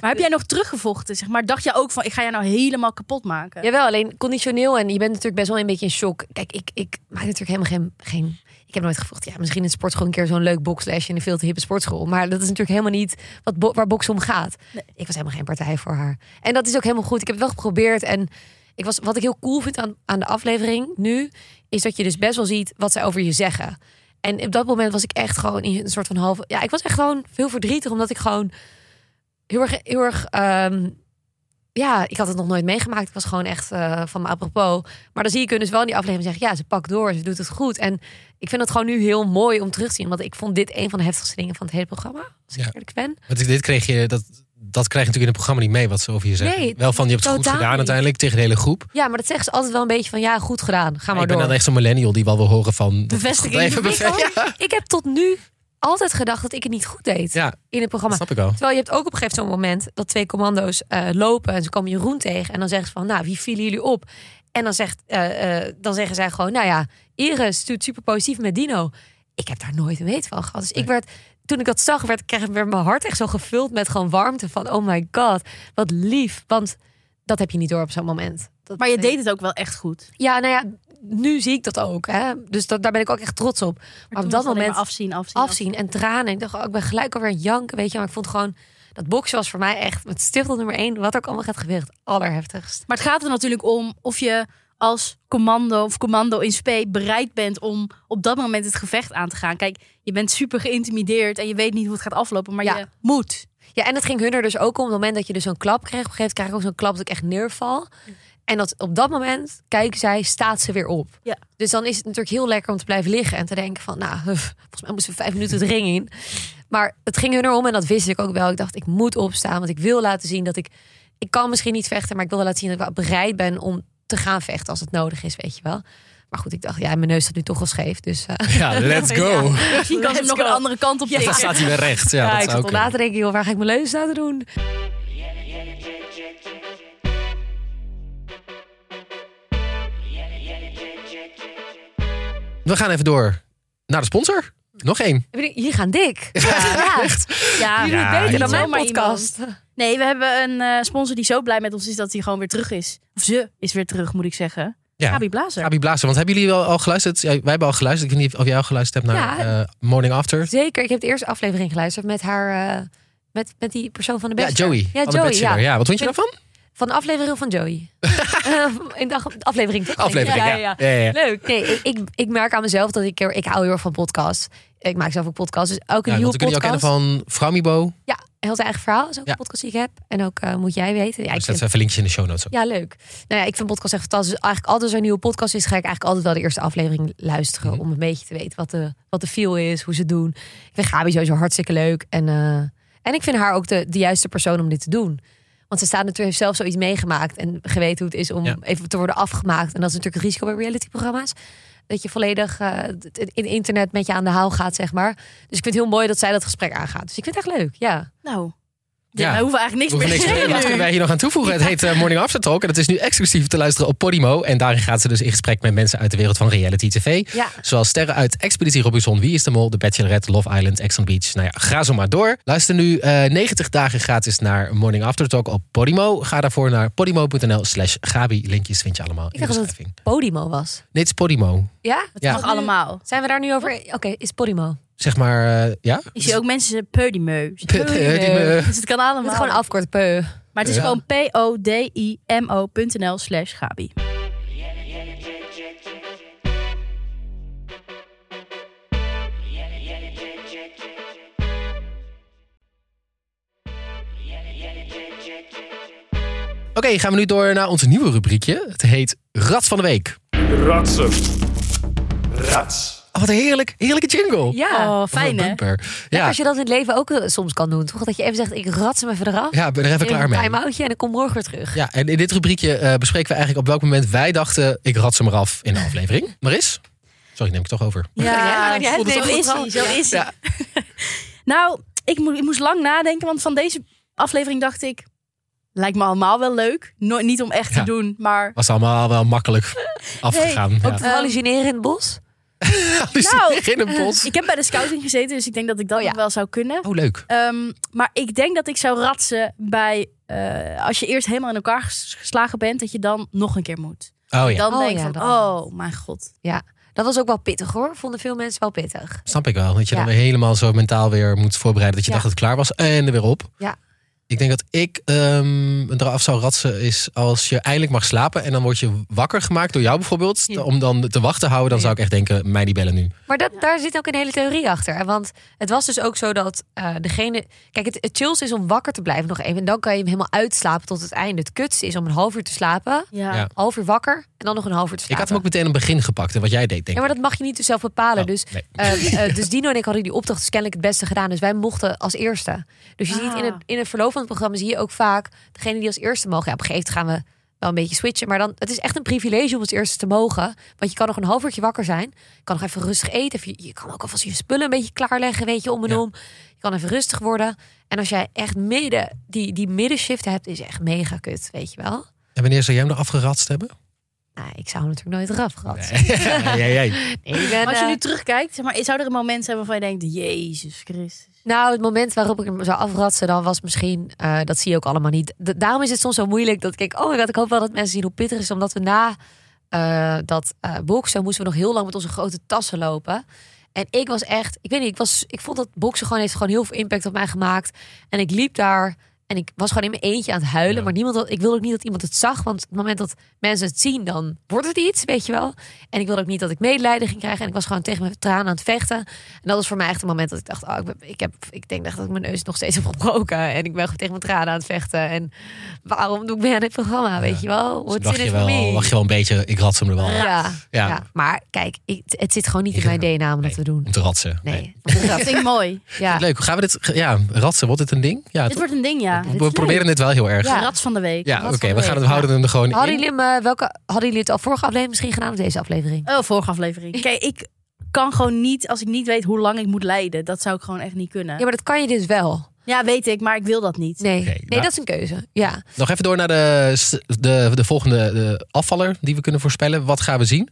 Maar heb jij nog teruggevochten? Zeg maar, dacht je ook van, ik ga jou nou helemaal kapot maken? Jawel, alleen conditioneel en je bent natuurlijk best wel een beetje in shock. Kijk, ik, ik maak natuurlijk helemaal geen... geen ik heb nooit gevochten. Ja, misschien in de sportschool een keer zo'n leuk bokslesje in een veel te hippe sportschool. Maar dat is natuurlijk helemaal niet wat bo- waar boksen om gaat. Nee. Ik was helemaal geen partij voor haar. En dat is ook helemaal goed. Ik heb het wel geprobeerd. En ik was, wat ik heel cool vind aan, aan de aflevering nu, is dat je dus best wel ziet wat zij over je zeggen. En op dat moment was ik echt gewoon in een soort van halve. Ja, ik was echt gewoon veel verdrietig, omdat ik gewoon heel erg, heel erg. ehm, ja, ik had het nog nooit meegemaakt. Ik was gewoon echt eh, van me apropos. Maar dan zie ik hun dus wel in die aflevering zeggen: ja, ze pakt door, ze doet het goed. En ik vind het gewoon nu heel mooi om terug te zien, want ik vond dit een van de heftigste dingen van het hele programma. Als ik Ja. eerlijk ben. Want dit kreeg je, dat, dat krijg je natuurlijk in het programma niet mee wat ze over je zeggen. Nee, Wel van je hebt het goed gedaan niet. uiteindelijk tegen de hele groep. Ja, maar dat zeggen ze altijd wel een beetje van: ja, goed gedaan, ga maar ik ben door. dan echt zo'n millennial die wel wil horen van. Bevestiging. Even Ik, ook. ik heb tot nu altijd gedacht dat ik het niet goed deed Ja, in het dat programma. snap ik al. Terwijl je hebt ook op een gegeven moment dat twee commando's eh, lopen en ze komen Jeroen tegen. En dan zeggen ze van, nou, wie vielen jullie op? En dan, zegt, eh, eh, dan zeggen zij gewoon, nou ja, Iris stuurt super positief met Dino. Ik heb daar nooit een weet van gehad. Dus ik werd, toen ik dat zag, werd, kreeg, werd mijn hart echt zo gevuld met gewoon warmte van, oh my god, wat lief. Want dat heb je niet door op zo'n moment. Dat, Maar je deed het ook wel echt goed. Ja, nou ja, nu zie ik dat ook. Hè? Dus dat, daar ben ik ook echt trots op. Maar, op dat moment afzien, afzien, afzien en tranen. Ik dacht, oh, ik ben gelijk alweer janken, weet je. Maar ik vond gewoon, dat boksen was voor mij echt met stift op nummer één. Wat ook allemaal gaat gebeuren, het allerheftigst. Maar het gaat er natuurlijk om of je als commando of commando in spe bereid bent om op dat moment het gevecht aan te gaan. Kijk, je bent super geïntimideerd en je weet niet hoe het gaat aflopen, maar Ja. je moet. Ja, en het ging hun er dus ook om. Op het moment dat je dus zo'n klap kreeg, op een gegeven moment krijg ik ook zo'n klap dat ik echt neerval. En dat op dat moment, kijken zij, staat ze weer op. Ja. Dus dan is het natuurlijk heel lekker om te blijven liggen en te denken van, nou, *laughs* volgens mij moesten we vijf minuten de ring in. Maar het ging hun erom en dat wist ik ook wel. Ik dacht, ik moet opstaan, want ik wil laten zien dat ik, ik kan misschien niet vechten, maar ik wil wel laten zien dat ik wel bereid ben om te gaan vechten als het nodig is, weet je wel. Maar goed, ik dacht, ja, mijn neus staat nu toch wel scheef. Dus uh, Ja, *laughs* let's go. Misschien kan ze nog go. een andere kant op Ja. Dan staat hij weer recht. Ja, ja, dat ik zou zat al te denken, joh, waar ga ik mijn leuzen laten doen? We gaan even door naar de sponsor. Nog één. Jullie gaan dik. *laughs* Ja, ja. Ja, Jullie Ja, beter dan mijn podcast. Nee, we hebben een eh, sponsor die zo blij met ons is dat hij gewoon weer terug is. Of ze is weer terug, moet ik zeggen. Ja. Gabi Blazer. Gabi Blazer, want hebben jullie wel al geluisterd? Ja, wij hebben al geluisterd. Ik weet niet of jij al geluisterd hebt naar Ja. eh, Morning After. Zeker, ik heb de eerste aflevering geluisterd met haar, eh, met, met die persoon van de Ja, Bachelor. Joey. Ja, van de Joey, ja. Ja, wat vond je daarvan? Van de aflevering van Joey. *laughs* Eh, in de af- aflevering toch? Aflevering, ja. Ja, ja, ja. Leuk. Nee, ik, ik, ik merk aan mezelf dat ik, ik hou heel erg van podcasts. Ik maak zelf ook podcasts, dus elke Ja, nieuwe we kunnen je ook podcast. kennen van Framibo. Ja, heel zijn eigen verhaal is ook een podcast die ik heb. En ook eh, moet jij weten. Ja, ik zet vind, even linkjes in de show notes. ja, leuk. Nou ja, ik vind podcast echt fantastisch. Dus eigenlijk altijd als er een nieuwe podcast is, ga ik eigenlijk altijd wel de eerste aflevering luisteren. Mhm. Om een beetje te weten wat de, wat de feel is, hoe ze doen. Ik vind Gabi sowieso hartstikke leuk. En, eh, en ik vind haar ook de, de juiste persoon om dit te doen. Want ze staat natuurlijk heeft zelf zoiets meegemaakt en geweten hoe het is om Ja. even te worden afgemaakt. En dat is natuurlijk het risico bij realityprogramma's. Dat je volledig eh, in internet met je aan de haal gaat, zeg maar. Dus ik vind het heel mooi dat zij dat gesprek aangaat. Dus ik vind het echt leuk, ja. Nou, Ja. ja. we hoeven eigenlijk niks hoeven meer te meer. Wat zeggen kunnen wij hier nog aan toevoegen? Het heet eh, Morning After Talk. En het is nu exclusief te luisteren op Podimo. En daarin gaat ze dus in gesprek met mensen uit de wereld van reality tv. Ja. Zoals sterren uit Expeditie Robinson, Wie is de Mol, The Bachelorette, Love Island, Ex on Beach. Nou ja, ga zo maar door. Luister nu eh 90 dagen gratis naar Morning After Talk op Podimo. Ga daarvoor naar podimo.nl slash Gabi. Linkjes vind je allemaal in de dacht dat het-. Podimo was. Nee, het is Podimo. Ja? Ja. Mag allemaal. Zijn we daar nu over? Oké, is Podimo. Zeg maar, eh, ja? Ik zie ook mensen Podimo. *laughs* Podimo. Dus het kan Het allemaal. is gewoon afkort peu. Maar het is Ja. gewoon p-o-d-i-m-o.nl slash Gabi. Oké, gaan we nu door naar ons nieuwe rubriekje. Het heet Rats van de Week. Ratsen. Rats. Oh, wat een heerlijk, heerlijke jingle. Ja. Oh, een fijn hè? Ja, als je dat in het leven ook eh, soms kan doen. Toch? Dat je even zegt, ik rats hem even eraf. ja, ben er even klaar een mee. time-outje en ik kom morgen weer terug. Ja, en in dit rubriekje eh, bespreken we eigenlijk op welk moment wij dachten... ik rats hem eraf in de *laughs* aflevering. Maris? Sorry, neem ik toch over. Ja, Ja, jij zo het is hij. Zo Ja. is hij. Ja. Nou, ik, mo- ik moest lang nadenken, want van deze aflevering dacht ik... Lijkt me allemaal wel leuk. Nooit niet om echt Ja. te doen, maar... Was allemaal wel makkelijk *laughs* afgegaan. ook ja. Ook te hallucineren in het bos? *laughs* Nou, in een bos. *laughs* Ik heb bij de scouting gezeten, dus ik denk dat ik dat Oh ja. nog wel zou kunnen. Oh, leuk. Ehm, maar ik denk dat ik zou ratsen bij... eh, als je eerst helemaal in elkaar ges- geslagen bent, dat je dan nog een keer moet. Oh ja, Dan Oh denk ik ja, van, dat- oh mijn god. Ja, dat was ook wel pittig hoor. Vonden veel mensen wel pittig. snap ik wel. Dat je Ja. dan weer helemaal zo mentaal weer moet voorbereiden. Dat je Ja. dacht dat het klaar was en er weer op. Ja. Ik denk dat ik ehm eraf zou ratsen is als je eindelijk mag slapen. En dan word je wakker gemaakt door jou bijvoorbeeld. Ja. Om dan te wachten houden. Dan Ja. zou ik echt denken, mij die bellen nu. Maar dat, daar zit ook een hele theorie achter. Want het was dus ook zo dat eh, degene... Kijk, het, het chillste is om wakker te blijven nog even. En dan kan je hem helemaal uitslapen tot het einde. Het kutste is om een half uur te slapen. Ja. Ja. Half uur wakker en dan nog een half uur te Ik slapen. had hem ook meteen een begin gepakt. En wat jij deed, denk Ja, ik. maar dat mag je niet dus zelf bepalen. Oh, dus, nee. eh, eh, dus Dino en ik hadden die opdracht dus kennelijk het beste gedaan. Dus wij mochten als eerste. Dus je Ah. ziet in het, in het verloop van het programma zie je ook vaak degene die als eerste mogen. Ja, op een gegeven moment gaan we wel een beetje switchen. Maar dan, het is echt een privilege om als eerste te mogen. Want je kan nog een half uurtje wakker zijn. Je kan nog even rustig eten. Of je, je kan ook alvast je spullen een beetje klaarleggen, weet je, om en Ja. om. Je kan even rustig worden. En als jij echt midden, die, die middenshift hebt, is echt mega kut, weet je wel. En wanneer zou jij hem nog afgeratst hebben? Nou, ik zou hem natuurlijk nooit eraf gehad. *laughs* ja, ja, ja. Nee, Maar als je eh, nu terugkijkt, zeg maar, zou er een moment zijn waarvan je denkt, Jezus Christus. Nou, het moment waarop ik hem zou afratsen, dan was misschien, eh, dat zie je ook allemaal niet. Da- daarom is het soms zo moeilijk dat ik denk, oh my god, ik hoop wel dat mensen zien hoe pittig het is. Omdat we na eh, dat eh boksen moesten we nog heel lang met onze grote tassen lopen. En ik was echt, ik weet niet, ik, was, ik vond dat boksen gewoon heeft gewoon heel veel impact op mij gemaakt. En ik liep daar en ik was gewoon in mijn eentje aan het huilen. Ja. Maar niemand, ik wilde ook niet dat iemand het zag. Want op het moment dat mensen het zien, dan wordt het iets, weet je wel. En ik wilde ook niet dat ik medelijden ging krijgen. En ik was gewoon tegen mijn tranen aan het vechten. En dat was voor mij echt een moment dat ik dacht, oh, ik, ben- ik, heb, ik denk echt dat ik mijn neus nog steeds heb gebroken. En ik ben gewoon tegen mijn tranen aan het vechten. En waarom doe ik mee aan dit programma, weet je wel? Dus dacht je it for wel, wacht je wel een beetje, ik rats hem er wel. Ja, Ja. ja. maar kijk, ik, het zit gewoon niet in mijn DNA om dat te doen. Om te ratsen. Nee. *laughs* Dat vind ik mooi. Ja. Leuk, gaan we dit, ja, ratsen, wordt dit een ding? Ja, Dit toch? wordt een ding, ja. Dit we leuk. proberen het wel heel erg. Ja. Ja, Rats van de week. oké, van de we gaan het houden hem er gewoon Hadden in. jullie, hem, eh, welke, hadden jullie het al vorige aflevering misschien gedaan of deze aflevering? Oh, vorige aflevering. Kijk, ik kan gewoon niet, als ik niet weet hoe lang ik moet lijden, dat zou ik gewoon echt niet kunnen. Ja, maar dat kan je dus wel. Ja, weet ik, maar ik wil dat niet. Nee, Oké, nee nou. dat is een keuze. Ja. Nog even door naar de, de, de volgende de afvaller die we kunnen voorspellen. Wat gaan we zien?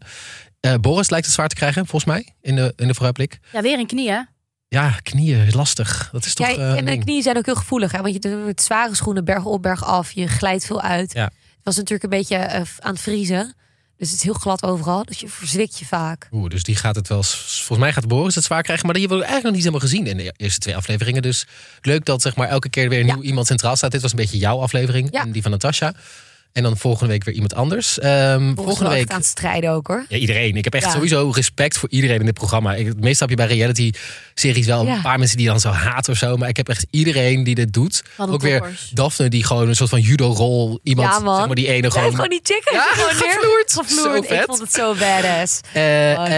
Eh, Boris lijkt het zwaar te krijgen, volgens mij, in de, in de vooruitblik. Ja, weer een knie, hè? Ja, knieën, lastig. Dat is toch Ja, eh, en de knieën zijn ook heel gevoelig. Hè? Want je doet met zware schoenen berg op, berg af. Je glijdt veel uit. Ja. Het was natuurlijk een beetje eh, aan het vriezen. Dus het is heel glad overal. Dus je verzwikt je vaak. Oeh, dus die gaat het wel. Volgens mij gaat Boris het zwaar krijgen. Maar die hebben we eigenlijk nog niet helemaal gezien in de eerste twee afleveringen. Dus leuk dat zeg maar elke keer weer Ja. nieuw iemand centraal staat. Dit was een beetje jouw aflevering. Ja. En die van Natasha. En dan volgende week weer iemand anders. Ehm, Volgende volgende week. aan het strijden ook hoor. Ja, iedereen. Ik heb echt Ja. sowieso respect voor iedereen in dit programma. Ik, meestal heb je bij reality-series wel Ja. een paar mensen die dan zo haten of zo. Maar ik heb echt iedereen die dit doet. Wat Ook weer toppers. Daphne, die gewoon een soort van judo-rol. Iemand, Ja, zeg maar die ene gewoon. gewoon die chick heeft Ja, ze gewoon gevloerd. gevloerd. Zo vet. Ik vond het zo badass. Eh,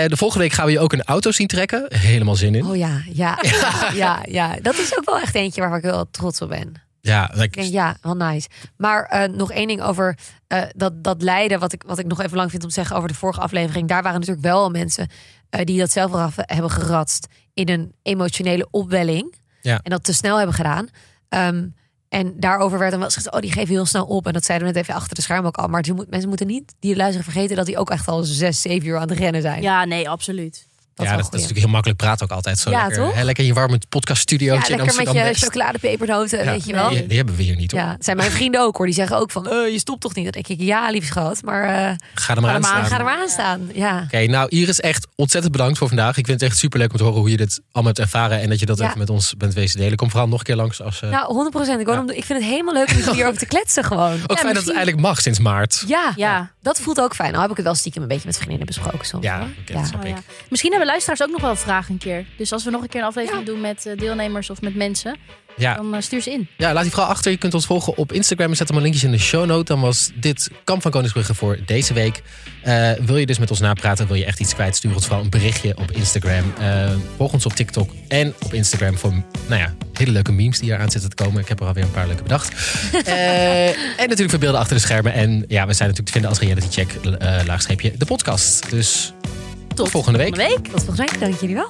de volgende week gaan we je ook een auto zien trekken. Helemaal zin in. Oh ja, ja, *laughs* ja, ja, ja. Dat is ook wel echt eentje waar ik wel trots op ben. Ja, Ik denk, ja, wel nice. Maar eh, nog één ding over eh, dat, dat lijden, wat ik, wat ik nog even lang vind om te zeggen over de vorige aflevering. Daar waren natuurlijk wel mensen eh, die dat zelf eraf hebben geratst in een emotionele opwelling. Ja. En dat te snel hebben gedaan. Ehm, en daarover werd dan wel eens gezegd, oh, die geven heel snel op. En dat zeiden we net even achter de schermen ook al. Maar die moet, mensen moeten niet, die luisteren, vergeten dat die ook echt al zes, zeven uur aan het rennen zijn. Ja, nee, absoluut. Dat ja, is dat, dat is natuurlijk heel makkelijk praten ook altijd zo. Ja, lekker, toch? hè, lekker in je warme podcaststudiootje Ja, lekker met je chocoladepepernoten, Ja, weet je wel. Die, die hebben we hier niet hoor. Ja, het zijn mijn vrienden ook hoor. Die zeggen ook van, eh, je stopt toch niet? Dan denk ik, ja, lief schat. Maar eh, Ga er maar aan staan. ga er maar aan staan. Ja. Oké, nou Iris, echt ontzettend bedankt voor vandaag. Ik vind het echt superleuk om te horen hoe je dit allemaal hebt ervaren. En dat je dat Ja. even met ons bent wezen delen. Kom vooral nog een keer langs. Als, eh, Nou, 100 procent. Ik, hem- ik vind het helemaal leuk om hierover *laughs* te kletsen gewoon. ook fijn dat het eigenlijk mag sinds maart. Ja, Ja. dat voelt ook fijn. Al heb ik het wel stiekem een beetje met vriendinnen besproken soms. Ja, dat snap Oh, ik. Misschien hebben luisteraars ook nog wel vragen een keer. Dus als we nog een keer een aflevering doen met eh, deelnemers of met mensen, Ja, dan eh, stuur ze in. ja, laat die vooral achter. Je kunt ons volgen op Instagram. We zetten maar linkjes in de show note. Dan was dit Kamp van Koningsbrugge voor deze week. Eh, wil je dus met ons napraten? Wil je echt iets kwijt? Stuur ons vooral een berichtje op Instagram. Eh, volg ons op TikTok en op Instagram voor nou ja, hele leuke memes die eraan zitten te komen. Ik heb er alweer een paar leuke bedacht. *laughs* Eh, en natuurlijk voor beelden achter de schermen. En ja, we zijn natuurlijk te vinden als reality check, laagstreepje, de podcast. Dus tot volgende week. Volgende week. Tot volgende week. Dank jullie wel.